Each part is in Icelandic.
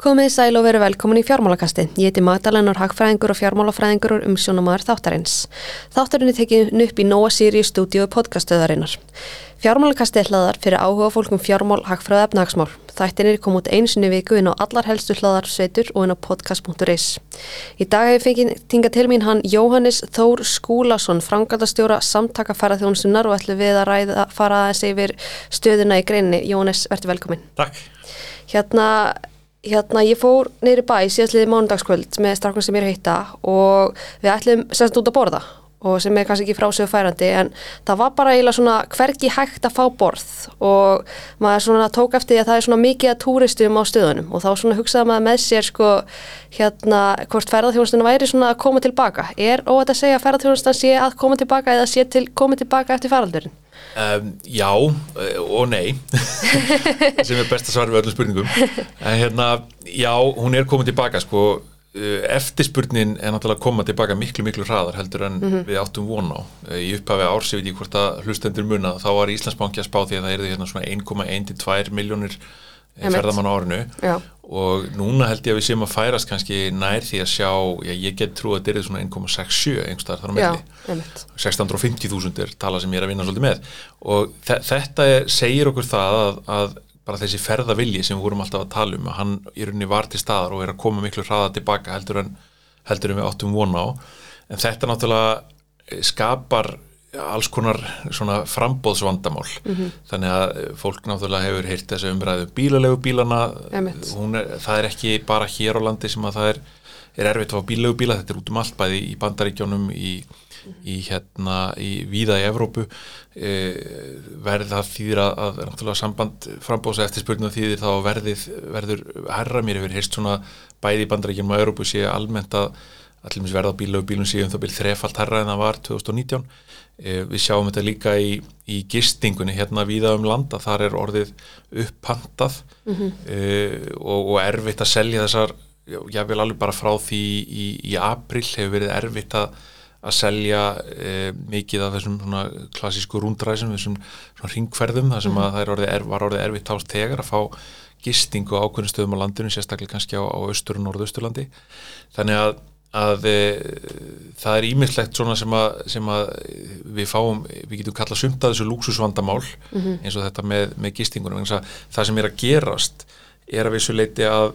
Komið sæl og veru velkomin í fjármálakasti. Ég heiti Magdalenur Hagfræðingur og fjármálafræðingur og umsjónamaður þáttarins. Þáttarinn er tekið upp í Nóa Sirius stúdíu podcastöðarinnar. Fjármálakasti er hlaðar fyrir áhuga fólkum fjármál, hagfræð og efnahagsmál. Þættinir kom út einsinni viku inn á allar helstu hlaðar sveitur og inn á podcast.is. Í dag hefur fengið tinga til mín hann Jóhannes Þór Skúlason, frangatastjóra samtaka faraþjónsunar og ætlum við að ræða, fara aðeins yfir stöðuna í greinni. Jóhannes, verður velkomin. Takk. Hérna, hérna, ég fór neyri bæ síðastliði mánudagskvöld með strafnum sem ég er hitta og við ætlum semst út að borða og sem er kannski ekki frásögu færandi en það var bara eiginlega svona hverki hægt að fá borð. Og maður svona tók eftir því að það er svona mikið að túristum á stöðunum og þá svona hugsaði maður með sér sko hérna hvort ferðarþjónustunum væri svona að koma tilbaka. Er óvægt að segja að ferðarþjónustan sé að koma tilbaka eða sé til koma tilbaka eftir faraldurinn? Um, já og nei. Sem er best að svara við öllum spurningum. En hérna, já, hún er komið tilbaka sko eftirspurnin er náttúrulega að koma tilbaka miklu miklu hraðar heldur en mm -hmm. við áttum von á. Í upphafi árs, ég veit ekki hvort að hlustendur munna, þá var Íslandsbanki að spá því að það erði hérna svona 1,1-2 miljónir ferðamann á árinu. Já. og núna held ég að við séum að færast kannski nær því að sjá, já, ég get trú að þetta er svona 1,67 einhverstaðar þar á melli 650.000 er tala sem ég er að vinna svolítið með. Og þetta er, segir okkur það að, að bara þessi ferðavilji sem við vorum alltaf að tala um að hann í rauninni var til staðar og er að koma miklu hraða tilbaka heldur en, heldur en við áttum vona á. En þetta náttúrulega skapar alls konar svona frambóðsvandamál mm -hmm. þannig að fólk náttúrulega hefur heyrt þessu umræðu bílalegu bílana. Er, það er ekki bara hér á landi sem að það er, er erfitt að fá bílalegu bíla þetta er út um allt bæði í bandaríkjónum í í hérna í víða í Evrópu. E, verð það þýðir að, að náttúrulega samband frambóðs eftir spurningu þýðir þá verðið verður herra mér hefur heist svona bæði í bandarækjum og Evrópu sé almennt að allir verða á bíla og bílum séum það bíl þrefalt herra en það var 2019 e, við sjáum þetta líka í, í gistingunni hérna víða um landa þar er orðið upphandað mm -hmm. e, og, og erfitt að selja þessar ég vil alveg bara frá því í, í april hefur verið erfitt að að selja e, mikið af þessum klassísku rúndræsum, þessum ringferðum þar sem mm. að það orðið er, var orðið erfitt ást tegar að fá gistingu á ákveðnum stöðum á landinu, sérstaklega kannski á, á austur og norðausturlandi. Þannig að, að e, það er ímyndslegt svona sem að, sem að við fáum, við getum kallað sumt að þessu lúksusvandamál mm -hmm. eins og þetta með, með gistingunum. Það sem er að gerast er að vissuleiti að,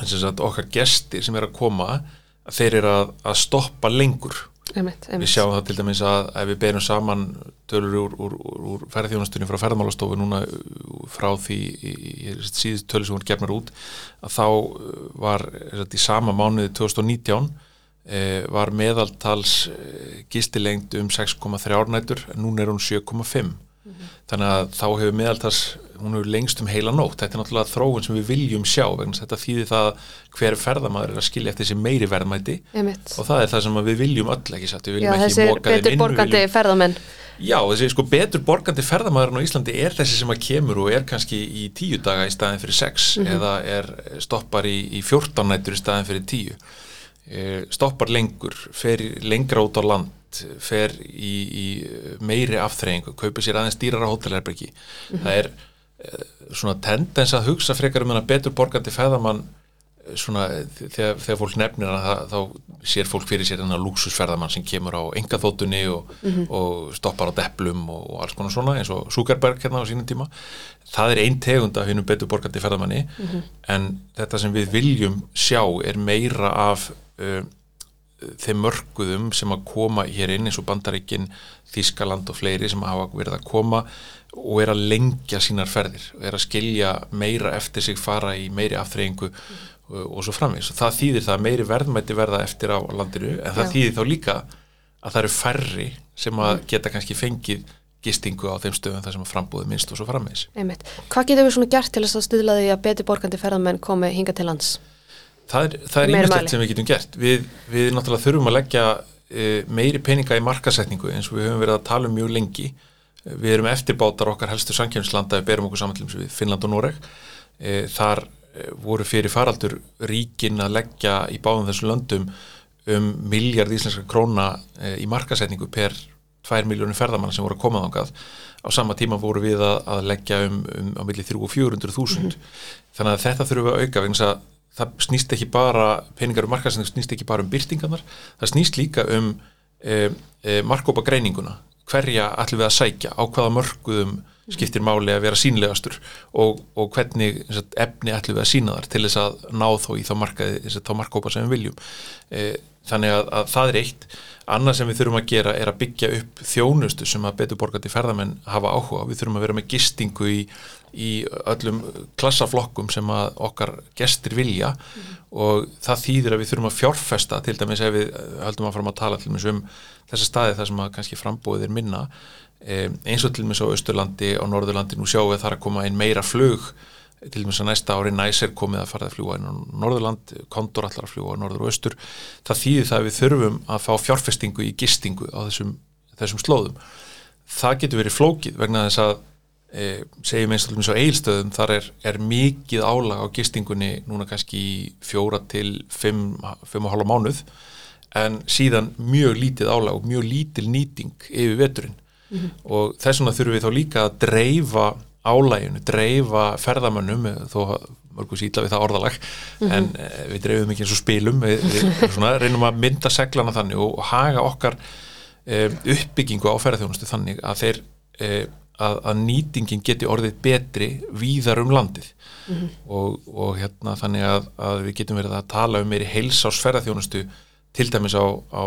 að okkar gestir sem er að koma þeir eru að, að stoppa lengur einmitt, einmitt. við sjáum það til dæmis að ef við berum saman tölur úr, úr, úr ferðjónastunni frá ferðmálastofu núna frá því síðust tölur sem voru gefnar út að þá var í sama mánuði 2019 eh, var meðaltals gistilengt um 6,3 árnætur en núna er hún 7,5 mm -hmm. þannig að þá hefur meðaltals hún hefur lengst um heila nótt þetta er náttúrulega þróun sem við viljum sjá vegna þetta þýðir það hver ferðamæður er að skilja eftir þessi meiri verðmæti Einmitt. og það er það sem við viljum öll ekki satt, við viljum Já, ekki móka þeim inn viljum... Já, þessi sko betur borgandi ferðamæðurinn á Íslandi er þessi sem að kemur og er kannski í tíu daga í staðin fyrir sex mm -hmm. eða er stoppar í, í 14 nættur í staðin fyrir tíu stoppar lengur, fer lengra út á land fer í, í meiri afþreyingu, kaupir sér aðeins dýrara hótelherbergi mm -hmm. það er Eh, svona tendens að hugsa frekar um hana betur borgandi feðamann eh, svona þegar, þegar fólk nefnir hana þá sér fólk fyrir sér hana luxusferðamann sem kemur á engaþóttunni og, mm -hmm. og stoppar á deplum og, og alls konar svona eins og Zuckerberg hérna á sínum tíma það er einn tegund af hennum betur borgandi feðamanni mm -hmm. en þetta sem við viljum sjá er meira af uh, þeim mörguðum sem að koma hér inn eins og Bandaríkin, Þískaland og fleiri sem hafa verið að koma og er að lengja sínar ferðir og er að skilja meira eftir sig fara í meiri aftreyingu mm. og, og svo framins það þýðir það að meiri verðmætti verða eftir á landinu en það Já. þýðir þá líka að það eru færri sem að mm. geta kannski fengið gistingu á þeim stöðum þar sem að frambúði minnst og svo framins. Einmitt. Hvað getur við svona gert til að stuðla því að betur borgandi ferðamenn komi hinga til lands? Það er, það er ímestelt sem við getum gert. Við, við náttúrulega þurfum að leggja e, meiri peninga í markasetningu eins og við höfum verið að tala um mjög lengi. Við erum eftirbátar okkar helstu sankjöfnslanda við berum okkur samanlum við Finnland og Noreg. E, þar voru fyrir faraldur ríkin að leggja í báðum þessum löndum um miljard íslenska króna e, í markasetningu per 2 miljónir ferðamanna sem voru að koma þángað á sama tíma voru við að, að leggja um, um á milli 300 og 400 þúsund. Mm -hmm. þannig að þetta þurfum við að auka vegna að það snýst ekki bara peningar um markaðsending snýst ekki bara um byrtingarnar það snýst líka um e, e, markkópa greininguna hverja ætlum við að sækja? Á hvaða mörguðum skiptir máli að vera sínlegastur og, og hvernig sagt, efni ætlum við að sína þar til þess að ná þó í þá, markaði, þá markkópa sem við viljum. E, þannig að, að það er eitt. Annað sem við þurfum að gera er að byggja upp þjónustu sem að betur borgandi ferðamenn hafa áhuga, við þurfum að vera með gistingu í, í öllum klassaflokkum sem okkar gestir vilja. Mm. og það þýðir að við þurfum að fjárfesta til dæmis ef við höldum að fara að tala til dæmis um þessa staði þar sem að kannski frambóðið er minna. Eins og til dæmis á Östurlandi og Norðurlandi nú sjáum við þar að koma einn meira flug. Til dæmis að næsta ári næsir komið að fara að fljúa inn á Norðurland, kontor allar að fljúa á Norður og Östur það þýðir það að við þurfum að fá fjárfestingu í gistingu á þessum, þessum slóðum. Það getur verið flókið vegna þess að e, segjum eins og eilstöðum þar er, er mikið álag á gistingunni núna kannski fjóra til fimm, fimm og hálfa mánuð en síðan mjög lítið álag og mjög lítil nýting yfir veturinn mm -hmm. og þess vegna þurfum við þá líka að dreifa álæginu, dreifa ferðamönnum þó mörgur síla við það orðalag mm -hmm. en e, við dreifum ekki eins og spilum við, við svona, reynum að mynda seglana þannig og, og haga okkar e, uppbyggingu á ferðarþjónustu þannig að þeir að, að nýtingin geti orðið betri víðar um landið mm -hmm. og, og hérna þannig að, að við getum verið að tala um meiri heilsás ferðarþjónustu til dæmis á, á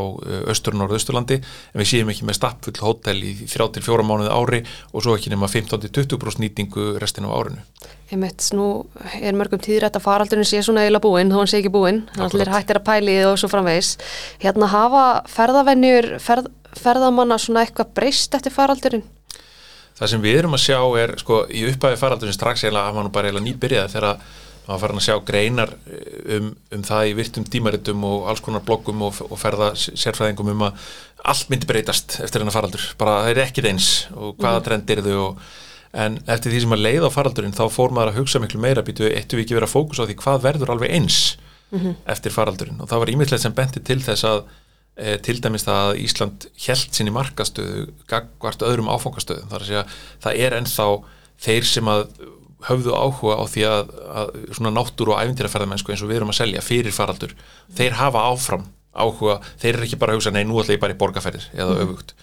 östur og norðausturlandi en við séum ekki með stappfull hótel í 3-4 mánuði ári og svo ekki nema 15-20% nýtingu restin á árinu. Einmitt, nú er mörgum tíðrætt að faraldurinn sé svona eila búinn, þó hann sé ekki búinn, allir hættir að pæli og svo framvegis. Hérna hafa ferðavennjur, ferð, ferðamanna svona eitthvað breyst eftir faraldurinn? Það sem við erum að sjá er, sko, í upphæfi faraldurinn strax eða að mann bara eila nýbyrjaði þegar maður farin að sjá greinar eh, um, um það í virtum tímaritum og alls konar bloggum og, og ferða sérfræðingum um að allt myndi breytast eftir hennar faraldur, bara það er ekkit eins og hvaða mm. trend er þau og en eftir því sem að leiða á faraldurinn þá fór maður að hugsa miklu meira býtu eittu við ekki verið að fókus á því hvað verður alveg eins mm -hmm. eftir faraldurinn og það var ímyndilegt sem benti til þess að e, til dæmis það að Ísland held sinni markastöðu gagvart öðrum áfangastöðum. Þar að segja það er ennþá þeir sem að höfðu áhuga á því að, að svona náttúru og æfintýraferðamennsku eins og við erum að selja fyrir faraldur, þeir hafa áfram áhuga, þeir eru ekki bara að hugsa nei, nú ætla ég bara í borgarferðir eða mm. öfugt.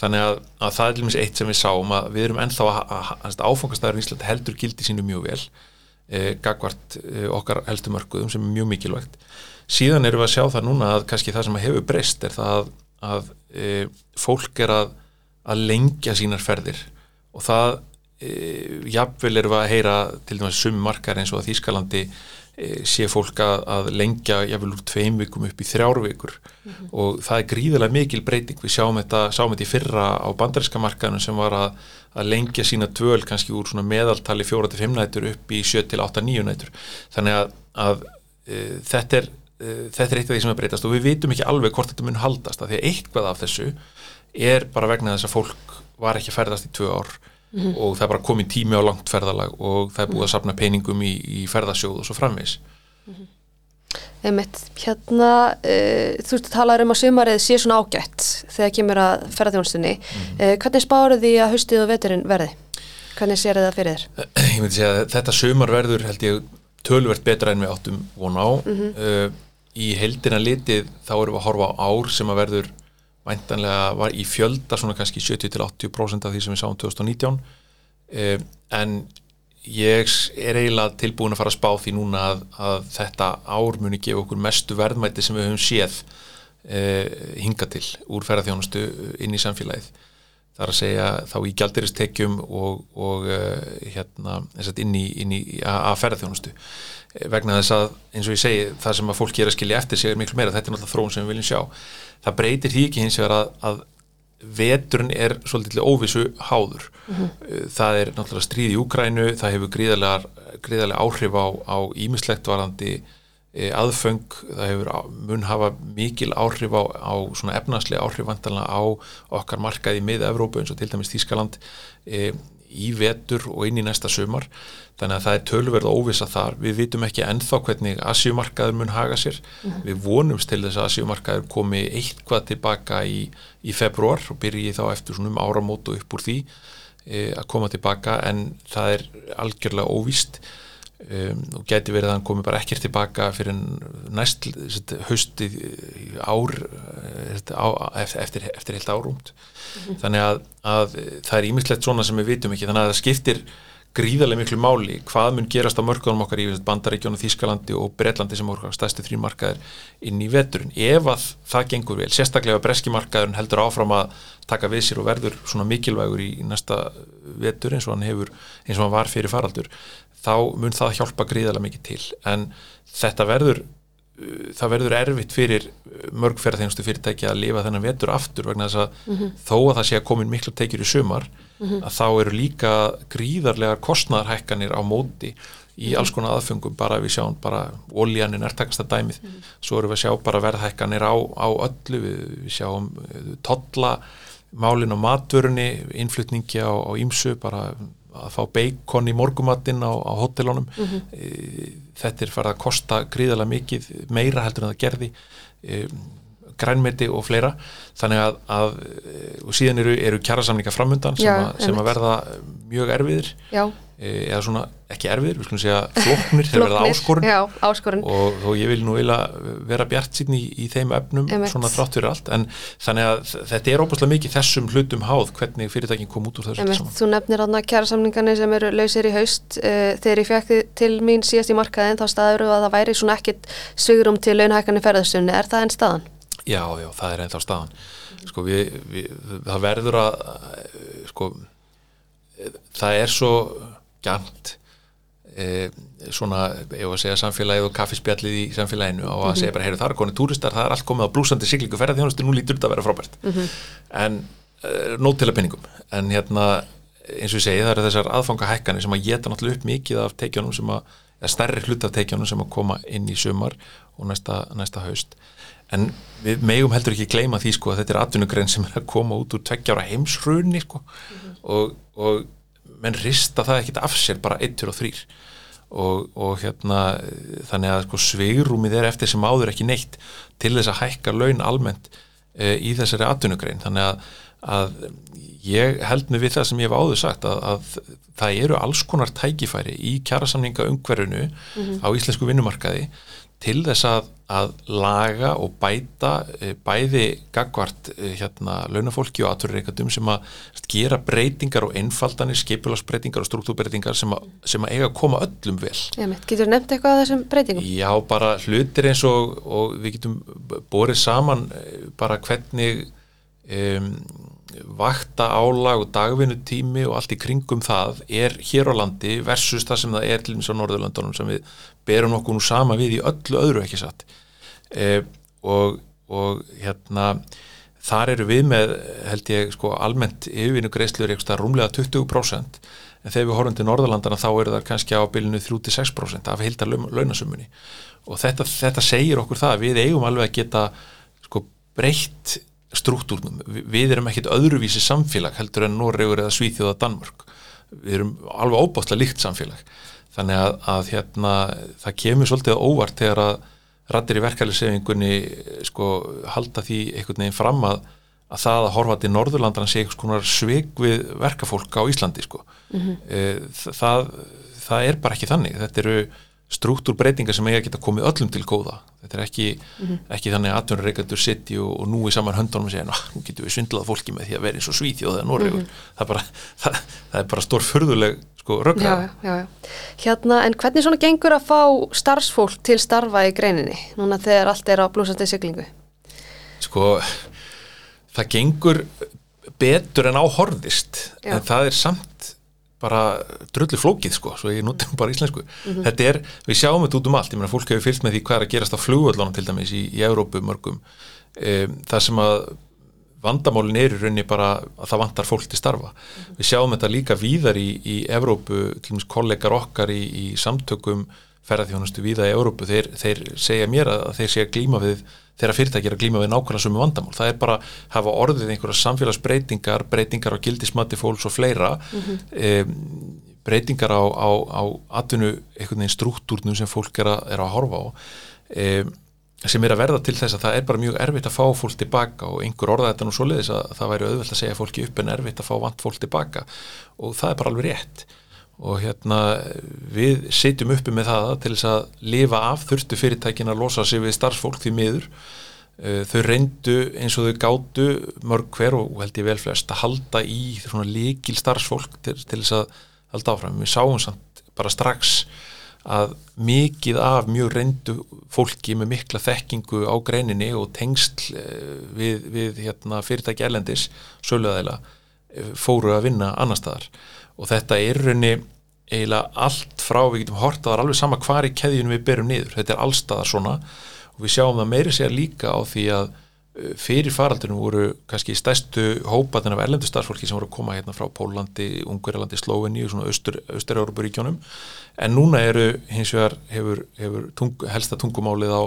Þannig að, að það er lífins eitt sem við sáum að við erum ennþá að, áfangastæður í Íslandi heldur gildi sínu mjög vel e, gagvart e, okkar heldumörkuðum sem er mjög mikilvægt síðan erum við að sjá það núna að kannski það sem hefur breyst er það að e, fólk er að lengja sínar ferðir. Og það e, jafnvel erum við að heyra til dæmis sumi markar eins og að Þýskalandi e, sé fólk að, að lengja jafnvel úr tveim vikum upp í þrjár vikur. Mm -hmm. og það er gríðilega mikil breyting. Við sjáum þetta, sjáum þetta í fyrra á bandaríska markaðinu sem var að, að lengja sína dvöl kannski úr svona meðaltali 4-5 nætur upp í 7-8-9 nætur. Þannig að, að e, þetta er þetta er eitt af því sem er breytast og við vitum ekki alveg hvort þetta mun haldast að því að eitthvað af þessu er bara vegna þess að fólk var ekki að ferðast í tvö ár mm -hmm. og það er bara komið tími á langt ferðalag og það er búið að sapna peningum í, í ferðasjóð og svo framvegs mm -hmm. Einmitt, hérna uh, þú ert að tala um að sumarið sé svona ágætt þegar kemur að ferðarþjónstunni mm -hmm. uh, hvernig spáru því að haustið og veturinn verði? Hvernig sér það fyrir þér? Ég myndi segja að þetta sumar verður held ég tölvert betra en við áttum von á uh, í heldina litið þá erum við að horfa á ár sem að verður væntanlega var í fjölda svona kannski 70-80% af því sem við sáum 2019 eh, en ég er eiginlega tilbúin að fara að spá því núna að, að þetta ár muni gefa okkur mestu verðmæti sem við höfum séð eh, hinga til úr ferðarþjónustu inn í samfélagið. Þar að segja þá í gjaldiristekjum og, og uh, hérna inn í, í að ferðarþjónustu eh, vegna þess að eins og ég segi það sem að fólk gera skilja eftir sig er miklu meira. Þetta er náttúrulega þróun sem við viljum sjá. Það breytir því ekki hins vegar að, að veturinn er svolítið óvissu háður. Mm -hmm. það er náttúrulega stríð í Úgrænu það hefur gríðarlega, áhrif á ímislegt varandi e, aðföng, það hefur mun hafa mikil áhrif á, á svona efnarslega áhrif vantanlega á okkar markaði með Evrópu eins og til dæmis Þískaland e, í vetur og inn í næsta sumar. Þannig að það er tölverð óvisa þar. Við vitum ekki ennþá hvernig Asjumarkaður mun haga sér, mm við vonumst til þess að Asjumarkaður komi eitthvað tilbaka í, í februar og byrji þá eftir svona um áramótu upp úr því e, að koma tilbaka en það er algjörlega óvíst Um, og geti verið að hann komi bara ekkert tilbaka fyrir næst hausti ár á, eftir, eftir heilt árúmt mm -hmm. þannig að, að það er ímislegt svona sem við vitum ekki þannig að það skiptir gríðarlega miklu máli hvað mun gerast á mörgunum okkar í Bandaríkjónu, Þískalandi og Breitlandi sem voru stæstu þrýmarkaðir inn í veturinn ef að það gengur vel, sérstaklega breskimarkaðurinn heldur áfram að taka við sér og verður svona mikilvægur í næsta vetur eins og hann hefur eins og hann var fyrir faraldur þá mun það hjálpa gríðarlega mikið til en þetta verður það verður erfitt fyrir mörgferðarþjónustu fyrirtæki að lifa þennan vetur aftur vegna þess að mm -hmm. þó að það sé að komin miklu tekjur í sumar mm -hmm. að þá eru líka gríðarlegar kostnæðarhækkanir á móti í mhm. alls konar aðfengum bara við sjáum bara ólíanin er takast að dæmið mm -hmm. svo eru við að sjá bara verðhækkanir á, á öllu við, við sjáum uh, totla málin á matvörunni innflutningi á ímsu bara að fá beikon í morgumattinn á, á hotelunum mm -hmm. þetta er farið að kosta gríðarlega mikið meira heldur en það gerði e, grænmeti og fleira. Þannig að, að og síðan eru, eru kjærasamlinga framundan sem, Já, a, sem að verða mjög erfiðir. Já. E, eða svona ekki erfir, við skulum segja floknir þegar verða áskorun, já, áskorun. Og þó ég vil nú vilja vera bjart síðan í, í þeim öfnum Emmeit. svona þrátt fyrir allt. En þannig að þetta er óbúslega mikið þessum hlutum háð hvernig fyrirtækin kom út úr þessu Emmeit, Þú nefnir aðna kjæra samlingarnir sem eru lausir í haust. Uh, þegar ég fekk til mín síðast í markaðin þá staður að það væri svona ekkit svigurum til launahækkanir ferðarsunni, er það enn staðan? Já, já, það er ennþá staðan. Sko við, við, það verður að sko það er svo gæmt e, svona, ég var að segja samfélagið og kaffispjallið í samfélaginu og að mm -hmm. segja bara, heyru það er konið túristar, það er allt komið á blúsandi siglingu ferðarþjónustu, nú lítur þetta að vera frábært mm -hmm. en e, nót til að pinningum en hérna, eins og ég segi það eru þessar aðfangahækkanir sem að geta náttúrulega upp mikið af teikjónum sem að, eða stærri hlut af teikjónum sem að koma inn í sumar og næsta, næsta haust en við megum heldur ekki gleyma því sko að þetta er atvinnugrein sem er að koma út úr tveggjára heimsrunni sko mm -hmm. og, og menn rista það ekkit af sér bara 1 og 3 og, og hérna þannig að sko, sveigurúmið er eftir sem áður ekki neitt til þess að hækka laun almennt e, í þessari atvinnugrein þannig að, að ég held mig við það sem ég hef áður sagt að, að það eru alls konar tækifæri í kjærasamninga umhverfinu mm -hmm. á íslensku vinnumarkaði til þess að, að laga og bæta e, bæði gagvart e, hérna launafólki og aturreikatum sem að gera breytingar og einfaldanir, skipularsbreytingar og struktúrbreytingar sem, sem að eiga að koma öllum vel. Getur þú nefnt eitthvað af þessum breytingum? Já, bara hlutir eins og, og við getum borið saman e, bara hvernig um, vakta álag og dagvinnutími og allt í kringum það er hér á landi versus það sem það er til og með svo Norðurlandunum sem við berum okkur nú sama við í öllu öðru ekki satt e, og, og hérna þar eru við með held ég sko almennt yfirvinnu greiðslur eitthvað rúmlega 20% en þegar við horfum til Norðurlandana þá eru það kannski á bylinu 36% af heildar launasummunni og þetta, þetta segir okkur það við eigum alveg að geta sko breytt struktúrnum. Við erum ekkit öðruvísi samfélag heldur en Norregur eða Svíþjóða Danmörk. Við erum alveg óbáttlega líkt samfélag. Þannig að, að hérna, það kemur svolítið óvart þegar að rættir í verkefliðsefingunni sko, halda því einhvern veginn fram að, að það að horfa til Norðurlandran sé einhvers konar svig við verkafólk á Íslandi. Sko. Mm -hmm. það, það er bara ekki þannig. Þetta eru struktúrbreytingar sem eiga að geta komið öllum til góða þetta er ekki, mm -hmm. ekki þannig að atvinnurreikandur sitti og, og nú í saman höndunum segja nú getur við svindlað fólki með því að vera eins og Svíþjóð eða Norrögur, mm -hmm. það, það, það er bara stór förðuleg sko röggræð Hérna, en hvernig svona gengur að fá starfsfólk til starfa í greininni núna þegar allt er á blúsandi siglingu? Sko það gengur betur en áhorðist en það er samt bara drullu flókið sko, svo ég notum bara íslensku mm -hmm. þetta er, við sjáum þetta út um allt ég meina fólk hefur fylgt með því hvað er að gerast á flugvöldlónum til dæmis í, í Európu mörgum e, það sem að vandamálin er í rauninni bara að það vantar fólk til starfa. Mm -hmm. Við sjáum þetta líka víðar í, í Evrópu, til og meins kollegar okkar í, í samtökum ferðarþjónustu viða í Európu, þeir, þeir segja mér að þeir segja glíma við, þeirra fyrirtæki er að glíma við nákvæmlega sumu vandamál. Það er bara hafa orðið einhverja samfélagsbreytingar, breytingar á gildismatti fólks og fleira, mm -hmm. e, breytingar á, á, á atvinnu einhvern veginn struktúrnum sem fólk er að, er að horfa á. E, sem er að verða til þess að það er bara mjög erfitt að fá fólk tilbaka og einhver orða þetta nú svo leiðis að það væri auðvelt að segja fólki upp en erfitt að fá vant fólk tilbaka og það er bara alveg rétt og hérna við setjum uppi með það til þess að lifa af þurftu fyrirtækin að losa sig við starfsfólk því miður. Uh, þau reyndu eins og þau gáttu mörg hver og held ég vel flest að halda í svona líkil starfsfólk til, til þess að halda áfram. Við sáum samt bara strax að mikið af mjög reyndu fólki með mikla þekkingu á greininni og tengsl uh, við, við hérna, fyrirtæki erlendis söluðaðila uh, fóru að vinna annar staðar og þetta er raunni eiginlega allt frá, við getum horta það er alveg sama hvar í keðjunum við berum niður. Þetta er allstaðar svona. Og við sjáum það meiri sér líka á því að uh, fyrir faraldunum voru kannski stæstu hópaðin af erlendu starfsfólki sem voru að koma hérna frá Pólandi, Ungverjalandi, Sloveni og svona austur-Európaríkjónum en núna eru hins vegar hefur, hefur tung, helsta tungumálið á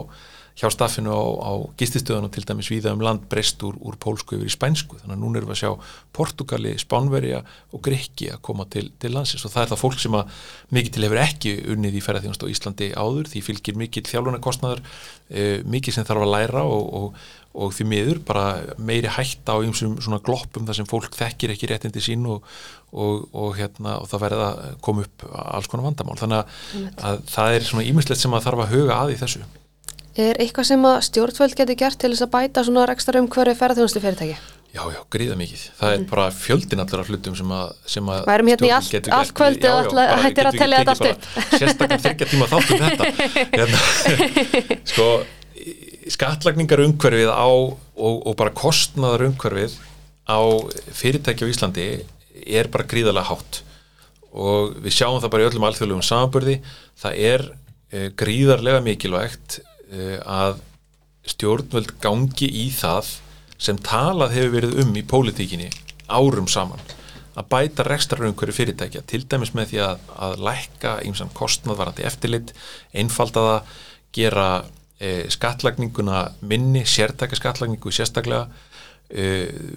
hjá staffinu á, á gististöðunum til dæmis viða um land breyst úr, úr pólsku yfir í spænsku. Þannig að núna erum við að sjá Portugali, Spánverja og Grekki að koma til, til landsins. Og það er það fólk sem að mikið til hefur ekki unnið í ferðarþjónast á Íslandi áður því fylgir mikið þjálfunarkostnaður e, mikið sem þarf að læra og, og, og því miður bara meiri hætta á einsum svona gloppum þar sem fólk þekkir ekki réttindi sín og, og hérna og það verða að koma upp alls konar vandamál. Þannig að, að það er svona ímislegt sem að þarf að huga að í þessu Er eitthvað sem að stjórnvöld getur gert til þess að bæta svona ekstra umhverju ferðarþjónustu fyrirtæki? Já, já, gríða mikið. Það er mm. bara fjöldin allir af hlutum sem að, sem að Værum hérna í allt, kvöldi og alltaf hættir að tellja þetta allt upp. Sérstaklega þryggja tíma þáttum þetta. Hérna, sko, skattlagningar umhverfið á og, og bara kostnaðar umhverfið á fyrirtæki á Íslandi er bara gríðarlega hátt og við sjáum það bara í öllum alþjóðlegum samanbörði. Það er e, gríðarlega mikilvægt að stjórnvöld gangi í það sem talað hefur verið um í pólitíkinni árum saman að bæta rekstrarumhverju fyrirtækja til dæmis með því að, að lækka ímsan kostnadvarandi eftirlit einfaldaða, gera e, skattlagninguna minni sértækja skattlagningu sérstaklega. E,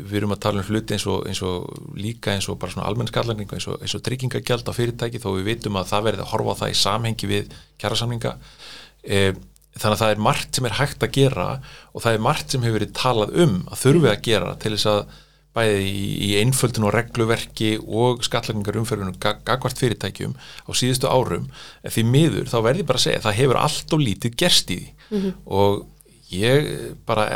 við erum að tala um hluti eins og, eins og líka eins og bara svona almenn skattlagningu eins og, og tryggingagjald á fyrirtæki þó við vitum að það verði að horfa það í samhengi við kjærasamninga e, þannig að það er margt sem er hægt að gera og það er margt sem hefur verið talað um að þurfi að gera til þess að bæði í, í einföldun og regluverki og skatlækningar umferðunum gagvart fyrirtækjum á síðustu árum en því miður þá verði bara að segja það hefur allt og lítið gerst í því mm -hmm. og ég bara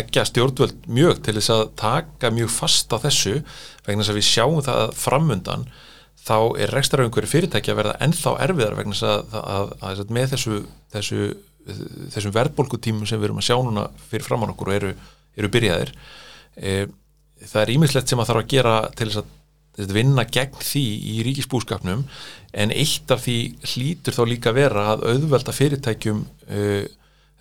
ekki að stjórnvöld mjög til þess að taka mjög fast á þessu vegna þess að við sjáum það framundan þá er rekstraröngur fyrirtæki að verða ennþá erfiðar vegna þess að, að, að, að með þessu, þessu þessum verðbólkutímum sem við erum að sjá núna fyrir framann okkur og eru, eru byrjaðir e, það er ímislegt sem að þarf að gera til þess að vinna gegn því í ríkisbúskapnum en eitt af því hlýtur þá líka vera að auðvelda fyrirtækjum e,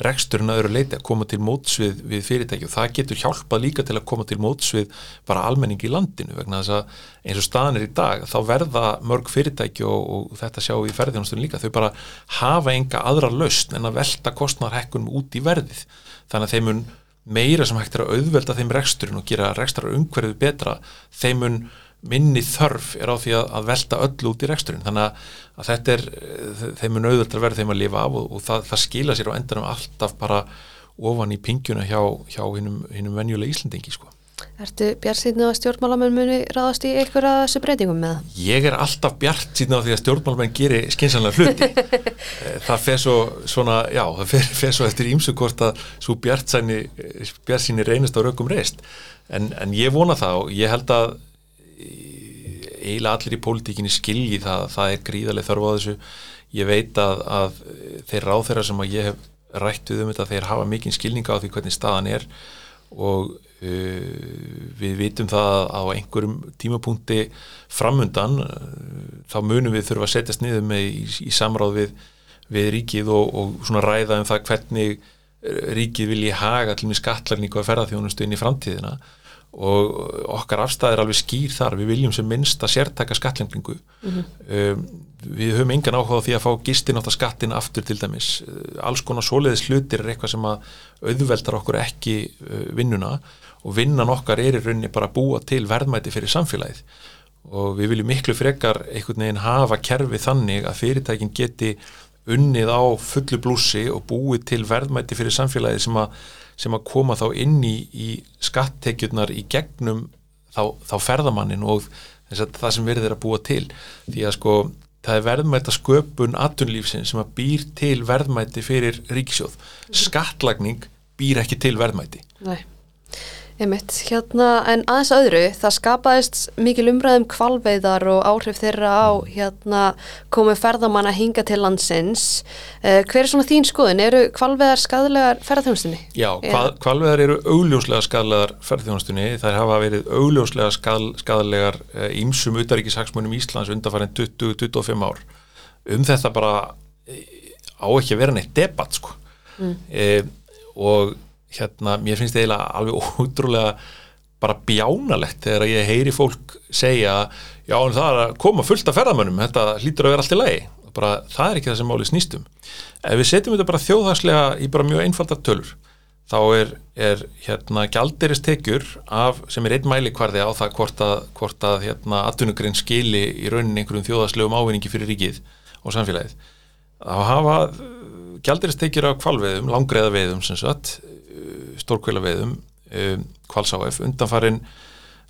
reksturinn að öru leiti að koma til mótsvið við fyrirtæki. Og það getur hjálpað líka til að koma til mótsvið bara almenning í landinu vegna þess að eins og staðan er í dag þá verða mörg fyrirtæki og, og þetta sjáum við í ferðjónastunum líka þau bara hafa enga aðra lausn en að velta kostnarhekkunum út í verðið. Þannig að þeim mun meira sem hægt er að auðvelda þeim reksturinn og gera rekstrar umhverfið betra þeim mun minni þörf er á því að, að velta öll út í reksturinn þannig að, að þetta er þeim er nauðvöld að verða þeim að lifa af og, og það, það skila sér á endanum alltaf bara ofan í pingjuna hjá, hjá hinnum venjulega Íslandingi sko. Ertu bjart síðan að stjórnmálamenn muni ráðast í einhverja þessu breytingum með það? Ég er alltaf bjart síðan á því að stjórnmálamenn gerir skinsanlega hluti eh, það fer svo svona, já, það fer, fer svo eftir ímsugkort að svo bjart síni reynist á rökum reist en, en ég vona það og ég held að eiginlega allir í pólitíkinni skilji það, það er gríðarlega þörfu á þessu. Ég veit að, að þeir ráþeira sem að ég hef rætt við um þetta þeir hafa mikinn skilninga á því hvernig staðan er og uh, við vitum það á einhverjum tímapunkti framundan uh, þá munum við þurfa að setjast niður með í, í samráð við, við ríkið og, og svona ræða um það hvernig ríkið vilji haga til með skatlarníku að ferðarþjónustu inn í framtíðina. og okkar afstæðir alveg skýr þar, við viljum sem minnst að sértaka skattlengningu mm -hmm. um, við höfum engan áhuga á því að fá gistin átt að skattin aftur til dæmis. Alls konar soliðis hlutir er eitthvað sem að auðveldar okkur ekki uh, vinnuna. Og vinnan okkar er í rauninni bara að búa til verðmæti fyrir samfélagið. Og við viljum miklu frekar einhvern veginn hafa kerfi þannig að fyrirtækin geti unnið á fullu blúsi og búið til verðmæti fyrir samfélagið sem að sem að koma þá inn í, í skattekjurnar í gegnum þá, þá ferðamannin og það sem verður að búa til. Því að sko það er verðmætt að sköpun atunlífsinn sem að býr til verðmætti fyrir ríkisjóð skattlagning býr ekki til verðmætti Nei Einmitt, hérna, en aðeins öðru, það skapaðist mikil umræðum kvalveiðar og áhrif þeirra á hérna, komið ferðamann að hinga til landsins. Eh, hver er svona þín skoðin? Eru kvalveiðar skadlegar ferðarþjónustunni? Já, kval, kvalveiðar eru augljóslega skadlegar ferðarþjónustunni. Það hafa verið augljóslega skad, skadlegar ímsum eh, utaríkishagsmunum Íslands undarfærið 20-25 ár. Um þetta bara eh, á ekki að vera neitt debatt, sko. Mm. Eh, og hérna, mér finnst það eiginlega alveg ótrúlega bara bjánalegt þegar ég heyri fólk segja já en það er að koma fullt af ferðamönnum þetta hlýtur að vera allt í lagi. Bara, það er ekki það sem máli snýstum ef við setjum þetta bara þjóðhagslega í bara mjög einfaldar tölur þá er, er hérna gjaldiristekjur af sem er einn mæli hvarði á það hvort að, hvort að hérna atvinnugrein skili í rauninni einhverjum þjóðhagslegum ávinningi fyrir ríkið og samfélagið. Að hafa gjaldiristekjur af kvalveðum, langreða veðum sem sagt stórkvæla veiðum um, kvalsáf undanfarin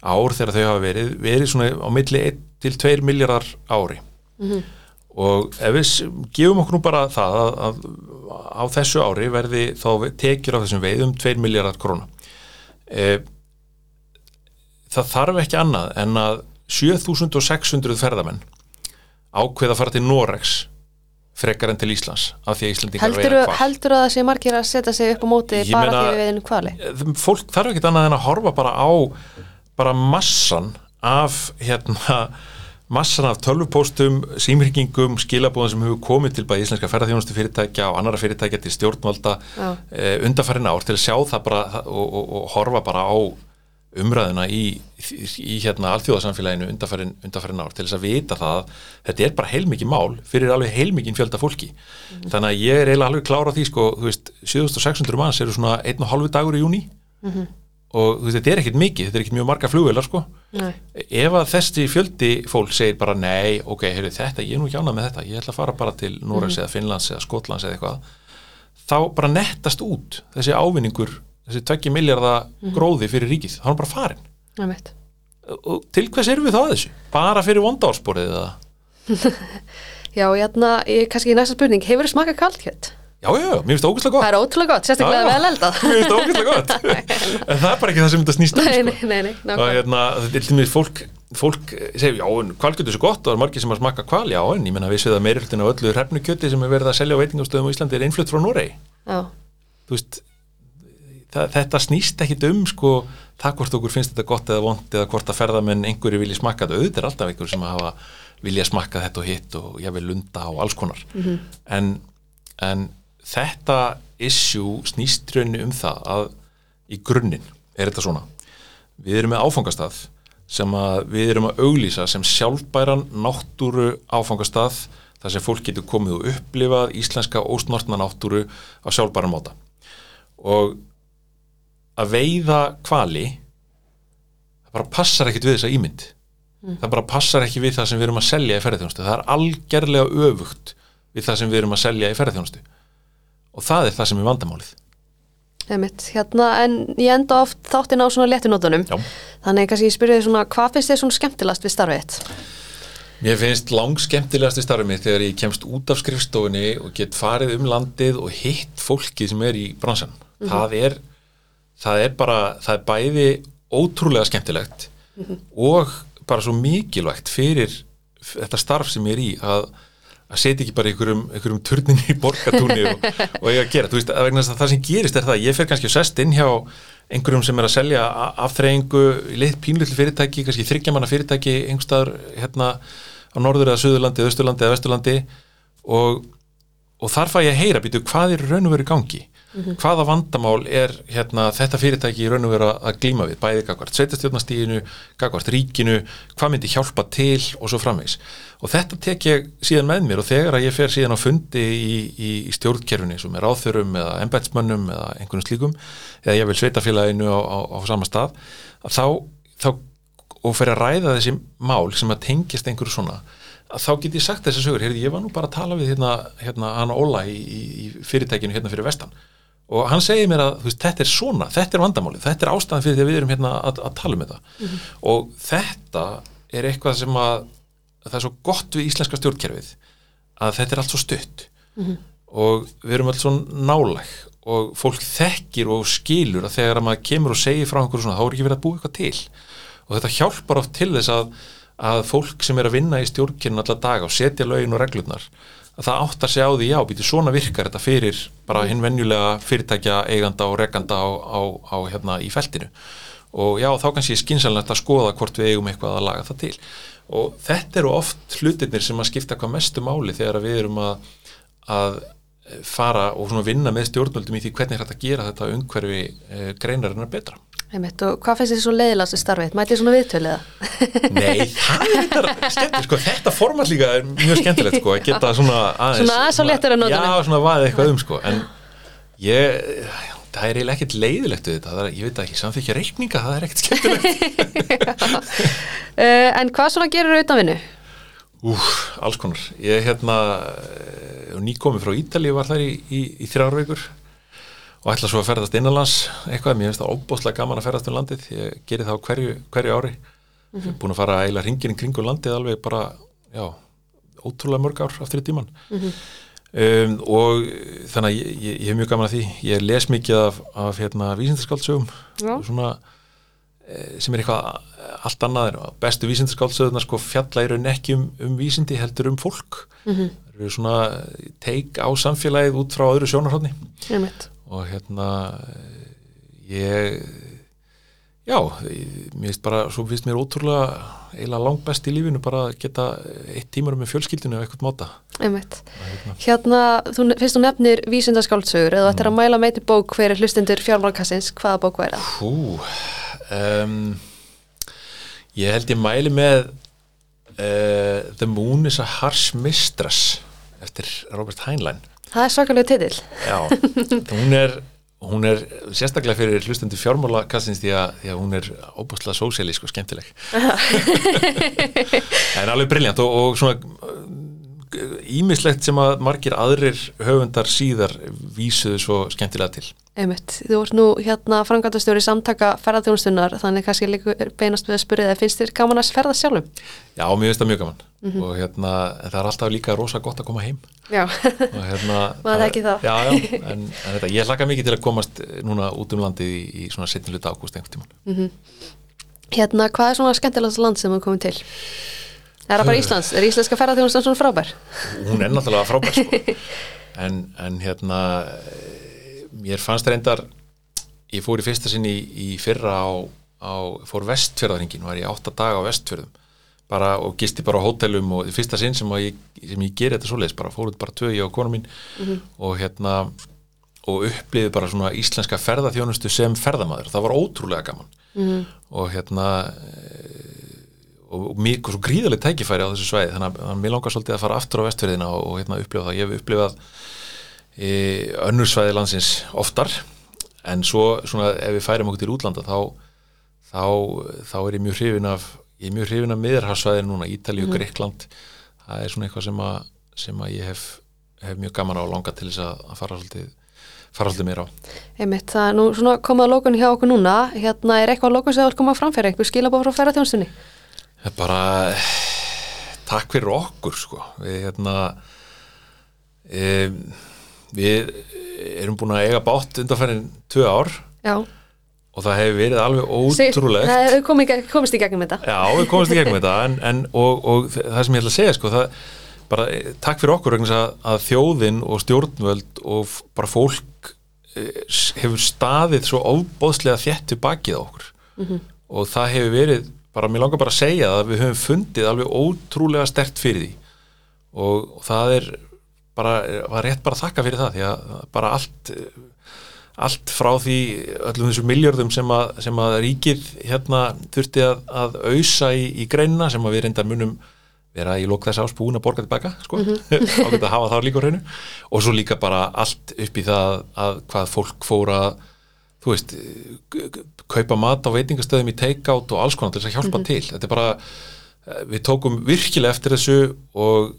ár þegar þau hafa verið verið svona á milli 1 til 2 miljardar ári mm -hmm. og ef við gefum okkur nú bara það að, að á þessu ári verði þá tekjur á þessum veiðum 2 miljardar króna e, það þarf ekki annað en að 7600 ferðamenn ákveða að fara til Noregs frekar enn til Íslands af því að Íslandingar veiða kval Heldur það að það sé margir að setja sig upp á móti ég bara meina, því við veiðum kvali? Eh, fólk þarf ekki annað en að horfa bara á bara massan af hérna massan af tölvupóstum, símringingum skilabóðum sem hefur komið til bæði íslenska ferðarþjónustu fyrirtækja og annara fyrirtækja til stjórnvalda eh, undarfærin ár til að sjá það bara og, og, og horfa bara á umræðuna í, í, hérna alþjóðarsamfélaginu undarfærin, undarfærin ár til þess að vita það þetta er bara heilmikið mál fyrir alveg heilmikið fjölda fólki mm. þannig að ég er eiginlega alveg klára á því sko, þú veist, 7600 manns eru svona einn og halvu dagur í júni mm -hmm. og þú veist, þetta er ekkit mikið, þetta er ekkit mjög marga flugvelar sko nei. ef að þessi fjöldi fólk segir bara nei, ok, heyrðu þetta, ég er nú hjánað með þetta ég ætla að fara bara til Norræs mm. eða Finnlands eða Skotlands eða eitthvað þá bara nettast út þessi ávinningur þessi 2 miljardar mm -hmm. gróði fyrir ríkið, hann er bara farin og til hvers erum við þá að þessu? Bara fyrir vondáðsporið eða? Já, jætna, ég, kannski í næsta spurning, hefur þið smakað kaldkjött? Já, já, mér finnst það ógæslega gott. Það er ótrúlega gott, sérstaklega vel eldað. Mér finnst það ógæslega gott. En það er bara ekki það sem þetta snýst um, Nei, sko. nei, nei, nei hérna, Þetta er til mig fólk fólk segir, já, kvalkjötu er svo gott og það er margir sem að smaka kval, já, en ég menna við séum að meirildin á öllu hrefnukjöti sem er verið að selja á veitingástöðum á Íslandi er einflutt frá Noregi. Þú veist, það, þetta snýst ekkit um sko það hvort okkur finnst þetta gott eða vond eða hvort að ferðamenn einhverju vilja smakka þetta. Auðvitað er alltaf einhverju sem hafa vilja smakka þetta og hitt og ég vil lunda og alls konar. Mm -hmm. en, en þetta issue snýst raunni um það að í grunninn er þetta svona. Við erum með áfangastað sem við erum að auglýsa sem sjálfbæran náttúru áfangastað þar sem fólk getur komið og upplifað íslenska ósnortna náttúru á sjálfbæran móta og að veiða kvali það bara passar ekkit við þessa ímynd. Mm. það bara passar ekki við það sem við erum að selja í ferðarþjónustu, það er algerlega öfugt við það sem við erum að selja í ferðarþjónustu og það er það sem er vandamálið. Einmitt, hérna, en ég enda oft þáttinn á svona letinótonum þannig kannski ég spyrja því svona hvað finnst þið svona skemmtilegast við starfið? Mér finnst lang skemmtilegast við starfið mitt þegar ég kemst út af skrifstofunni og get farið um landið og hitt fólki sem er í bransan mm -hmm. það er það er bara, það er bæði ótrúlega skemmtilegt mm -hmm. og bara svo mikilvægt fyrir þetta starf sem ég er í að, að setja ekki bara einhverjum, einhverjum turnin í borgatúni og, og ég að gera, þú veist, að vegna að það sem gerist er það, ég fer kannski að sest inn hjá einhverjum sem er að selja aftreyingu í lit pínlutli fyrirtæki, kannski þryggjamanna fyrirtæki einhverstaðar hérna á norður eða söðurlandi, östurlandi eða vesturlandi og, og þar fæ ég að heyra býtu hvað er raun og veru gangi mm -hmm. hvaða vandamál er hérna, þetta fyrirtæki í raun og vera að glíma við? Bæði gagvart sveitastjórnastíðinu, gagvart ríkinu hvað myndi hjálpa til og svo framvegs og þetta tek ég síðan með mér og þegar að ég fer síðan á fundi í, í, í stjórnkerfinni sem er áþörum eða embætsmönnum eða einhvern slíkum eða ég vil sveitafélaginu á, á, á sama stað þá, þá og fer að ræða þessi mál sem að tengist einhverju svona þá get ég sagt þess að sögur, ég var nú bara að tala við hérna, hérna Anna Óla í, í fyrirtækinu hérna fyrir vestan og hann segir mér að veist, þetta er svona, þetta er vandamálið, þetta er ástæðan fyrir því að við erum hérna að, að tala um þetta mm -hmm. og þetta er eitthvað sem að það er svo gott við íslenska stjórnkerfið að þetta er allt svo stutt mm -hmm. og við erum alls svo nálæg og fólk þekkir og skilur að þegar að maður kemur og segir frá einhverju svona þá er ekki verið að búa eitthvað til og þetta hjálpar oft til þess að að fólk sem er að vinna í stjórnkynna allar daga og setja lögin og reglurnar að það áttar sig á því, já, býti svona virkar þetta fyrir bara hinn venjulega fyrirtækja eiganda og reganda á, á, á hérna í feltinu. Og já, þá kannski er skynsalnægt að skoða hvort við eigum eitthvað að laga það til. Og þetta eru oft hlutinir sem að skipta hvað mestu máli þegar við erum að, að fara og vinna með stjórnvöldum í því hvernig þetta gera þetta umhverfi e, greinarinnar betra Einmitt, og hvað finnst þið svo leiðilegast í starfið? Mæti þið svona viðtöliða? Nei, það er þetta skemmtilegt, sko, þetta format líka er mjög skemmtilegt, sko, að geta svona aðeins Svona aðeins á léttur að nota Já, svona vaðið eitthvað um, sko, en ég, það er eiginlega ekkert leiðilegt við þetta, er, ég veit ekki, samþykja reikninga, það er ekkert skemmtilegt uh, En hvað svona gerur auðvitað vinnu? Úf, alls konar, ég er hérna eh, nýkomið frá Ítali, var þar í, í, í þrjárveikur og ætla svo að ferðast innanlands eitthvað, mér finnst það óbúslega gaman að ferðast um landið, ég gerir það á hverju, hverju ári. Mm -hmm. búin að fara að eila ringin kring landið alveg bara já, ótrúlega mörg ár aftur í tíman mm -hmm. um, og þannig að ég, ég, ég hef mjög gaman að því. Ég les mikið af, af hérna, vísindarskáldsögum svona e, sem er eitthvað allt annað bestu vísindarskáldsögurnar sko fjalla í raun ekki um, um vísindi heldur um fólk. Mm -hmm. eru svona teik á samfélagið út frá öðru sjónarhóðni og hérna ég já, mér finnst bara svo finnst mér ótrúlega eiginlega langt best í lífinu bara að geta eitt tímar með fjölskyldinu eða eitthvað móta Einmitt. Hérna, þú finnst þú nefnir vísundaskáldsögur eða þetta er að mm. mæla meiti bók hver er hlustendur fjármálkassins, hvaða bók væri það? Hú um, ég held ég mæli með uh, The Moon is a Harsh Mistress eftir Robert Heinlein Það er svakalega titill. Já, hún er, hún er sérstaklega fyrir hlustendur fjármálakassins því, því að hún er óbúslega sósélísk og skemmtileg. Það er alveg brilljant og, og svona ímislegt sem að margir aðrir höfundar síðar vísuðu svo skemmtilega til. Einmitt, þú ert nú hérna frangatastjóri samtaka ferðarþjónustunnar þannig kannski líka beinast við að spyrja það finnst þér gaman að ferða sjálfum? Já, mér finnst það mjög gaman mm -hmm. og hérna það er alltaf líka rosa gott að koma heim Já, hérna maður það ekki þá Já, já, en, en þetta, ég hlaka mikið til að komast núna út um landið í, í svona setniluta ágúst einhvern tíman mm -hmm. Hérna, hvað er svona skemmtilegast land sem þú komið til? Er það bara Íslands? Er íslenska ferðarþjónustan svona frábær? Hún er náttúrulega frábær sko. en, en hérna mér fannst reyndar ég fór í fyrsta sinni í, í fyrra á, á fór vestfjörðarhingin var ég átta daga á vestfjörðum bara, og gisti bara á hótelum og fyrsta sinn sem ég, sem ég ger þetta svoleiðis bara fóruð bara tvö ég og konu mín mm -hmm. og hérna og uppliði bara svona íslenska ferðarþjónustu sem ferðamadur, það var ótrúlega gaman mm -hmm. og hérna og, og mjög svo gríðarlega tækifæri á þessu svæði þannig að mér langar svolítið að fara aftur á vestfjörðina og, og hérna upplifa það, ég hef upplifað önnursvæði landsins oftar en svo svona ef við færum okkur til útlanda þá, þá, þá er ég mjög hrifin af ég er mjög hrifin af miðarhassvæðinu núna Ítalíu og mm. Greikland það er svona eitthvað sem að, sem að ég hef, hef mjög gaman á að langa til þess að, fara svolítið fara svolítið mér á. Einmitt, það er nú svona komað lókun hjá okkur núna, hérna er eitthvað lókun sem það vil koma framfæra, eitthvað skilabóð frá ferðarþjónstunni? Bara takk fyrir okkur sko, við hérna um, við erum búin að eiga bátt undanferðin tvö ár Já. og það hefur verið alveg ótrúlegt Það hefur komið, komist í gegnum þetta Já, við komist í gegnum þetta en, en, og, og það sem ég ætla að segja sko, það, bara, takk fyrir okkur að, að þjóðin og stjórnvöld og bara fólk eh, hefur staðið svo óbóðslega þjættu bakið á okkur mm -hmm. og það hefur verið, bara mér langar bara að segja að við höfum fundið alveg ótrúlega stert fyrir því. Og, það er bara, var rétt bara að þakka fyrir það því að bara allt allt frá því öllum þessu miljörðum sem að, sem að ríkið hérna þurfti að, að auðsa í, í greinina sem að við reyndar munum vera í lók þess ás búin að borga tilbaka sko, mm -hmm. ágætt að hafa það líka á hreinu. Og svo líka bara allt upp í það að hvað fólk fóra þú veist, kaupa mat á veitingastöðum í take-out og alls konar til þess að hjálpa mm -hmm. til, þetta er bara við tókum virkilega eftir þessu og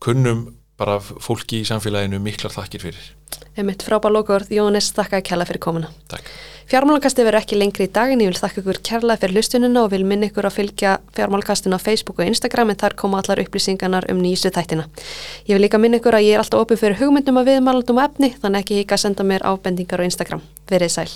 kunnum bara fólki í samfélaginu miklar þakkir fyrir. Emitt frábár lokur, Jónis, þakka að kella fyrir komuna. Takk. Fjármálagasti verður ekki lengri í dagin, ég vil þakka ykkur kærlega fyrir lustunina og vil minna ykkur að fylgja fjármálagastinu á Facebook og Instagram en þar koma allar upplýsingarnar um nýjustu þættina. Ég vil líka minna ykkur að ég er alltaf opið fyrir hugmyndum að viðmælandum og efni, þannig ekki hika að senda mér ábendingar á Instagram. Verið sæl.